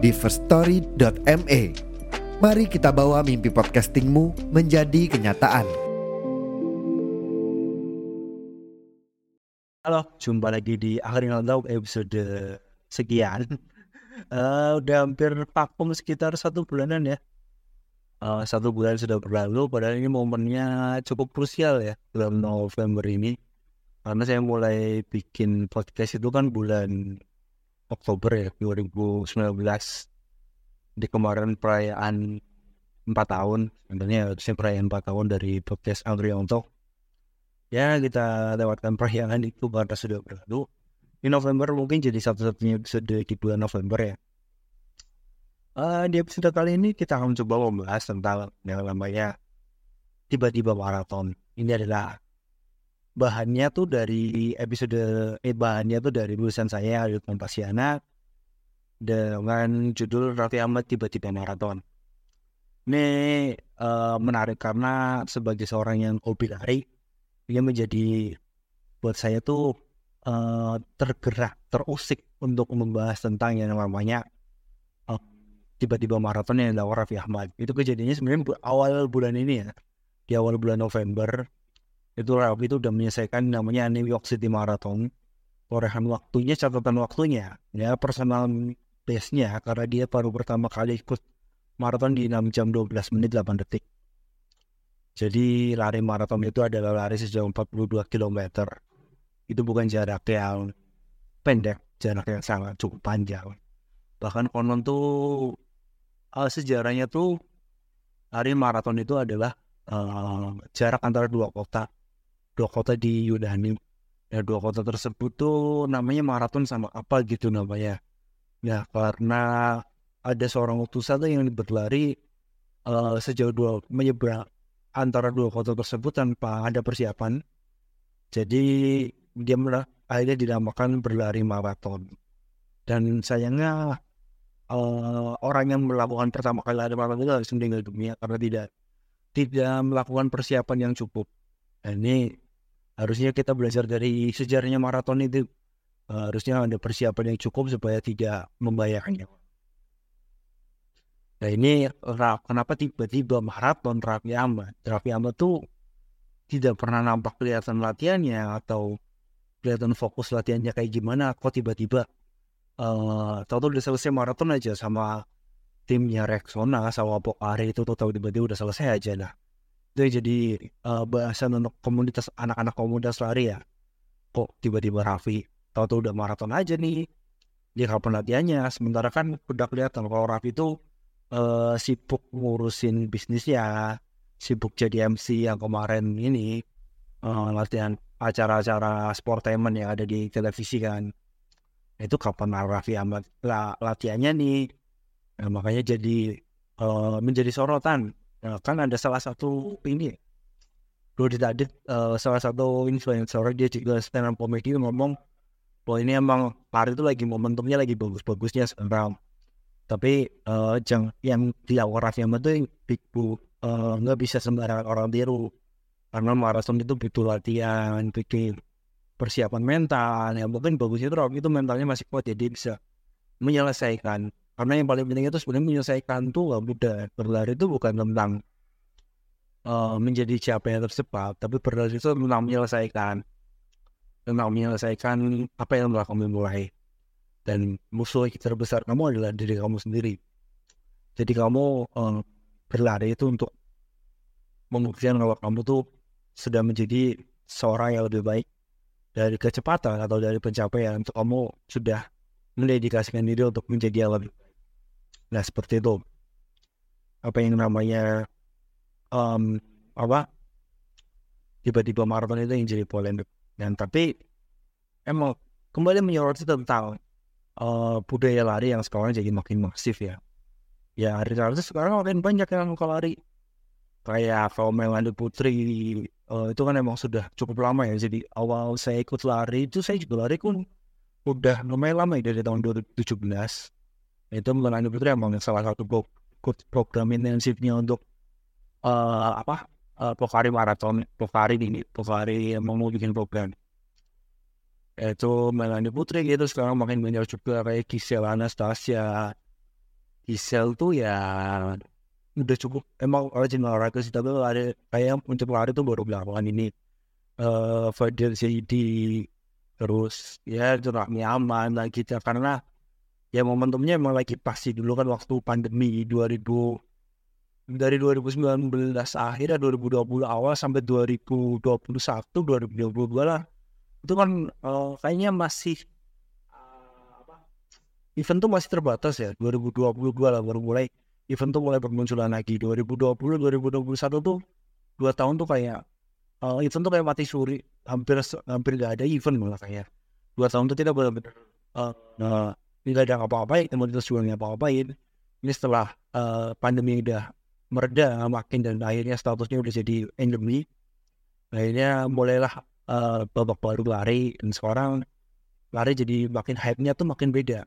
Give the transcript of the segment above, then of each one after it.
di firststory.me. Mari kita bawa mimpi podcastingmu menjadi kenyataan. Halo, jumpa lagi di Akhirin Laut episode sekian. Uh, udah hampir vakum sekitar satu bulanan ya. Uh, satu bulan sudah berlalu, padahal ini momennya cukup krusial ya bulan November ini. Karena saya mulai bikin podcast itu kan bulan Oktober ya 2019 di kemarin perayaan 4 tahun sebenarnya harusnya perayaan 4 tahun dari podcast Andrianto. Ya kita lewatkan perayaan itu karena sudah berlalu. Di November mungkin jadi satu-satunya episode di bulan November ya. Uh, di episode kali ini kita akan coba membahas tentang yang namanya tiba-tiba maraton. Ini adalah bahannya tuh dari episode eh bahannya tuh dari tulisan saya Yud Pasiana dengan judul Raffi Ahmad tiba-tiba maraton. Ini uh, menarik karena sebagai seorang yang hobi lari, dia menjadi buat saya tuh uh, tergerak, terusik untuk membahas tentang yang namanya uh, tiba-tiba maraton yang dilakukan Raffi Ahmad. Itu kejadiannya sebenarnya awal bulan ini ya, di awal bulan November itu Raffi itu udah menyelesaikan namanya New York City Marathon. Torehan waktunya catatan waktunya ya personal base-nya karena dia baru pertama kali ikut maraton di 6 jam 12 menit 8 detik. Jadi lari maraton itu adalah lari sejauh 42 km itu bukan jarak yang pendek jarak yang sangat cukup panjang. Bahkan konon tuh uh, sejarahnya tuh lari maraton itu adalah uh, jarak antara dua kota dua kota di Yunani. Ya dua kota tersebut tuh namanya maraton sama apa gitu namanya. Ya karena ada seorang utusan yang berlari uh, sejauh dua menyeberang antara dua kota tersebut tanpa ada persiapan. Jadi dia akhirnya dinamakan berlari maraton. Dan sayangnya uh, orang yang melakukan pertama kali lari maraton itu langsung meninggal dunia karena tidak tidak melakukan persiapan yang cukup. Nah, ini harusnya kita belajar dari sejarahnya maraton itu uh, harusnya ada persiapan yang cukup supaya tidak membahayakan Nah ini kenapa tiba-tiba maraton Raffi Ahmad? Raffi Ahmad tuh tidak pernah nampak kelihatan latihannya atau kelihatan fokus latihannya kayak gimana. Kok tiba-tiba uh, tahu-tahu udah selesai maraton aja sama timnya Rexona sama Pokari itu tahu tiba-tiba udah selesai aja lah itu jadi uh, bahasan untuk komunitas anak-anak komunitas lari ya. Kok tiba-tiba Raffi tahu-tahu udah maraton aja nih. Dia kapan latihannya. Sementara kan udah kelihatan kalau Raffi itu uh, sibuk ngurusin bisnisnya sibuk jadi MC yang kemarin ini uh, latihan acara-acara sportainment yang ada di televisi kan. Itu kapan Raffi amat latihannya nih. Nah, makanya jadi uh, menjadi sorotan Nah, kan ada salah satu ini. Rudi tadi uh, salah satu influencer dia juga stand up comedy ngomong bahwa ini emang lari itu lagi momentumnya lagi bagus-bagusnya sekarang. Tapi uh, jang, yang dilakukan Raffi Ahmad itu big bu uh, nggak bisa sembarangan orang tiru. Karena maraton itu butuh latihan bikin persiapan mental. Ya mungkin bagusnya itu Raffi itu mentalnya masih kuat jadi bisa menyelesaikan karena yang paling penting itu sebenarnya menyelesaikan tuh gak mudah berlari itu bukan tentang uh, menjadi siapa yang tercepat tapi berlari itu tentang menyelesaikan tentang menyelesaikan apa yang telah kamu mulai. Dan musuh terbesar kamu adalah diri kamu sendiri. Jadi kamu uh, berlari itu untuk membuktikan kalau kamu tuh sudah menjadi seorang yang lebih baik dari kecepatan atau dari pencapaian. Untuk kamu sudah mendedikasikan diri untuk menjadi yang lebih Nah seperti itu. Apa yang namanya um, apa tiba-tiba maraton itu yang jadi polemik. Dan tapi emang kembali menyoroti tentang uh, budaya lari yang sekarang jadi makin masif ya. Ya artis-artis sekarang makin banyak yang suka lari. Kayak kalau Melanie Putri uh, itu kan emang sudah cukup lama ya. Jadi awal saya ikut lari itu saya juga lari pun udah lumayan lama ya dari tahun 2017 itu Melanie Putri emang salah satu pro program intensifnya untuk uh, apa uh, Pokari Marathon Pokari ini Pokari emang mau bikin program. Itu Melanie Putri gitu sekarang makin banyak juga kayak Gisel Anastasia. Gisel tuh ya udah cukup emang rajin olahraga sih tapi ada kayak untuk lari tuh baru belakangan ini. Uh, Fadil Zaidi terus ya itu Aman lagi gitu karena ya momentumnya emang lagi pasti dulu kan waktu pandemi 2000 dari 2019 akhir 2020 awal sampai 2021 2022 lah. Itu kan uh, kayaknya masih uh, event tuh masih terbatas ya 2022 lah baru mulai event tuh mulai bermunculan lagi. 2020 2021 tuh dua tahun tuh kayak uh, event tuh kayak mati suri. Hampir hampir gak ada event malah kayak. Dua tahun tuh tidak benar-benar uh, uh, tidak ada apa-apain komunitas juga nggak apa-apain ini setelah uh, pandemi udah mereda makin dan akhirnya statusnya udah jadi endemi akhirnya mulailah uh, babak baru lari dan sekarang lari jadi makin hype-nya tuh makin beda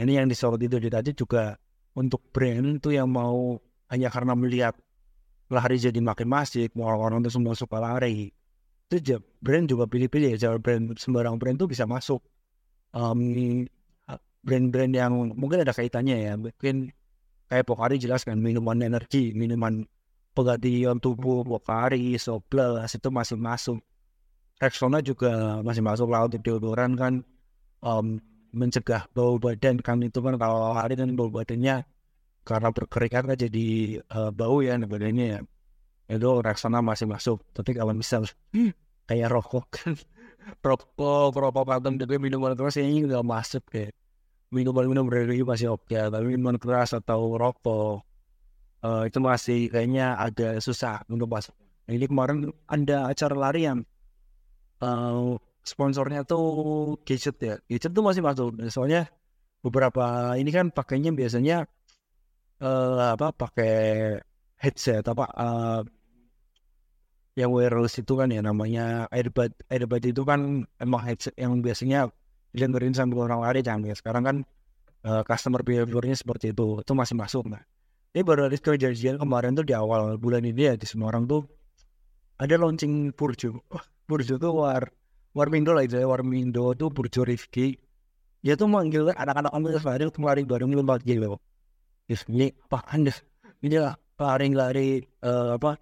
ini yang disorot itu tadi juga untuk brand itu yang mau hanya karena melihat lari jadi makin masif, mau orang-orang itu semua suka lari. Itu brand juga pilih-pilih ya, brand sembarang brand itu bisa masuk. Um, brand-brand yang mungkin ada kaitannya ya, mungkin kayak Pokari jelas kan minuman energi, minuman penggantian tubuh Pokari, Soblas itu masih masuk. Rexona juga masih masuk laut deodoran kan. Um, mencegah bau badan kan itu kan kalau hari dan bau badannya karena berkeringat kan jadi uh, bau ya badannya ya. Itu reksana masih masuk tapi kalau misal kayak rokok kan. Rokok rokok patung tapi minuman keras ini nggak masuk kayak minuman minum berlebih masih oke okay. tapi minuman keras atau rokok uh, itu masih kayaknya agak susah untuk masuk ini kemarin ada acara lari yang uh, sponsornya tuh gadget ya gadget tuh masih masuk soalnya beberapa ini kan pakainya biasanya uh, apa pakai headset apa uh, yang wireless itu kan ya namanya airbud airbud itu kan emang headset yang biasanya didengerin sambil orang lari jangan ya sekarang kan uh, customer behaviornya seperti itu itu masih masuk nah ini baru ada kejadian kemarin tuh di awal bulan ini ya di semua orang tuh ada launching Purjo Purjo tuh war Warmindo lah itu ya Warmindo tuh Burjo Rifki dia tuh manggil anak-anak ambil lari lari bareng banget gitu ini apa anda ini lah lari-lari uh, apa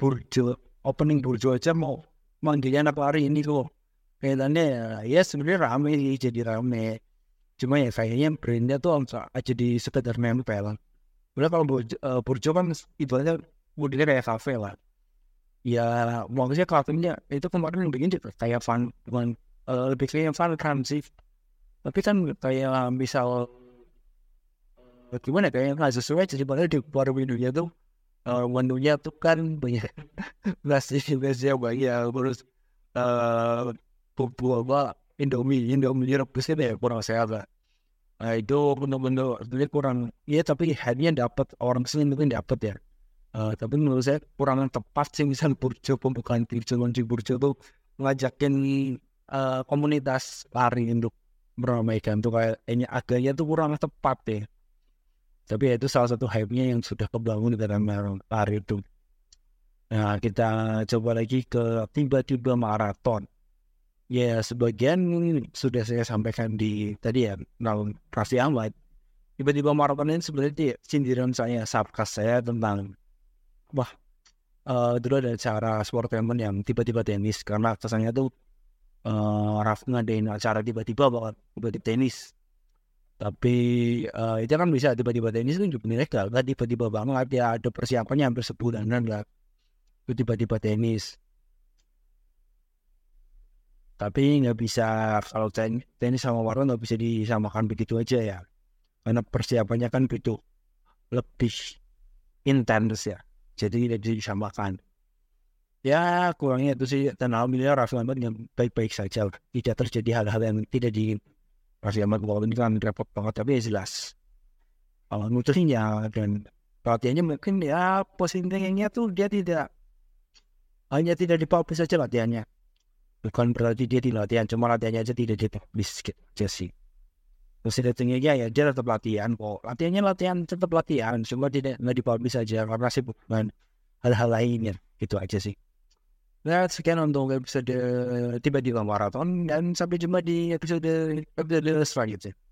Burjo opening Burjo aja mau manggilnya anak lari ini kok kayaknya ya, ya sebenarnya rame sih jadi rame. Cuma ya kayaknya brandnya tuh aja di sekedar nempel Udah kalau Burjo, uh, Burjo kan ibaratnya modelnya kayak kafe lah. Ya maksudnya kafenya itu kemarin yang bikin juga kayak fun bukan uh, lebih kayak fun kan sih. Tapi kan kayak misal uh, gimana kayak nggak sesuai jadi pada di luar menunya tuh uh, menunya tuh kan banyak nasi nasi yang banyak. Terus uh, apa Indomie Indomie rebus itu ya kurang sehat lah nah itu benar-benar kurang ya tapi hanya dapat orang sini mungkin dapat ya Uh, tapi menurut saya kurang tepat sih misal Burjo pembukaan Burjo Lonji Burjo tuh ngajakin uh, komunitas lari untuk meramaikan tuh kayak ini agaknya tuh kurang tepat deh. Tapi ya itu salah satu hype-nya yang sudah kebangun di dalam lari itu. Nah kita coba lagi ke tiba-tiba maraton. Ya sebagian sudah saya sampaikan di tadi ya dalam Ahmad. Tiba-tiba maraton ini sebenarnya sindiran saya, sabkas saya tentang wah uh, dulu ada acara sportainment yang tiba-tiba tenis karena kesannya tuh uh, Raf ngadain acara tiba-tiba banget tiba-tiba tenis. Tapi uh, itu kan bisa tiba-tiba tenis itu juga ilegal kan tiba-tiba banget ya ada persiapannya hampir sebulanan lah. Tiba-tiba tenis tapi nggak bisa kalau tenis sama warna nggak bisa disamakan begitu aja ya. Karena persiapannya kan begitu lebih intens ya. Jadi tidak bisa disamakan. Ya kurangnya itu sih. Dan alhamdulillah Raffi Ahmad yang baik-baik saja. Tidak terjadi hal-hal yang tidak di Raffi Ahmad walaupun kan repot banget tapi ya jelas. Uh, nutrinya dan pelatihannya mungkin ya posisinya tuh dia tidak hanya tidak dipublish saja latihannya bukan berarti dia di latihan cuma latihannya aja tidak dipublish gitu aja sih. Terus tingginya ya dia tetap latihan kok. Latihannya latihan tetap latihan cuma tidak nggak dipublish saja karena sibuk dengan hal-hal lainnya gitu aja sih. Nah, sekian untuk episode tiba-tiba maraton dan sampai jumpa di episode episode selanjutnya.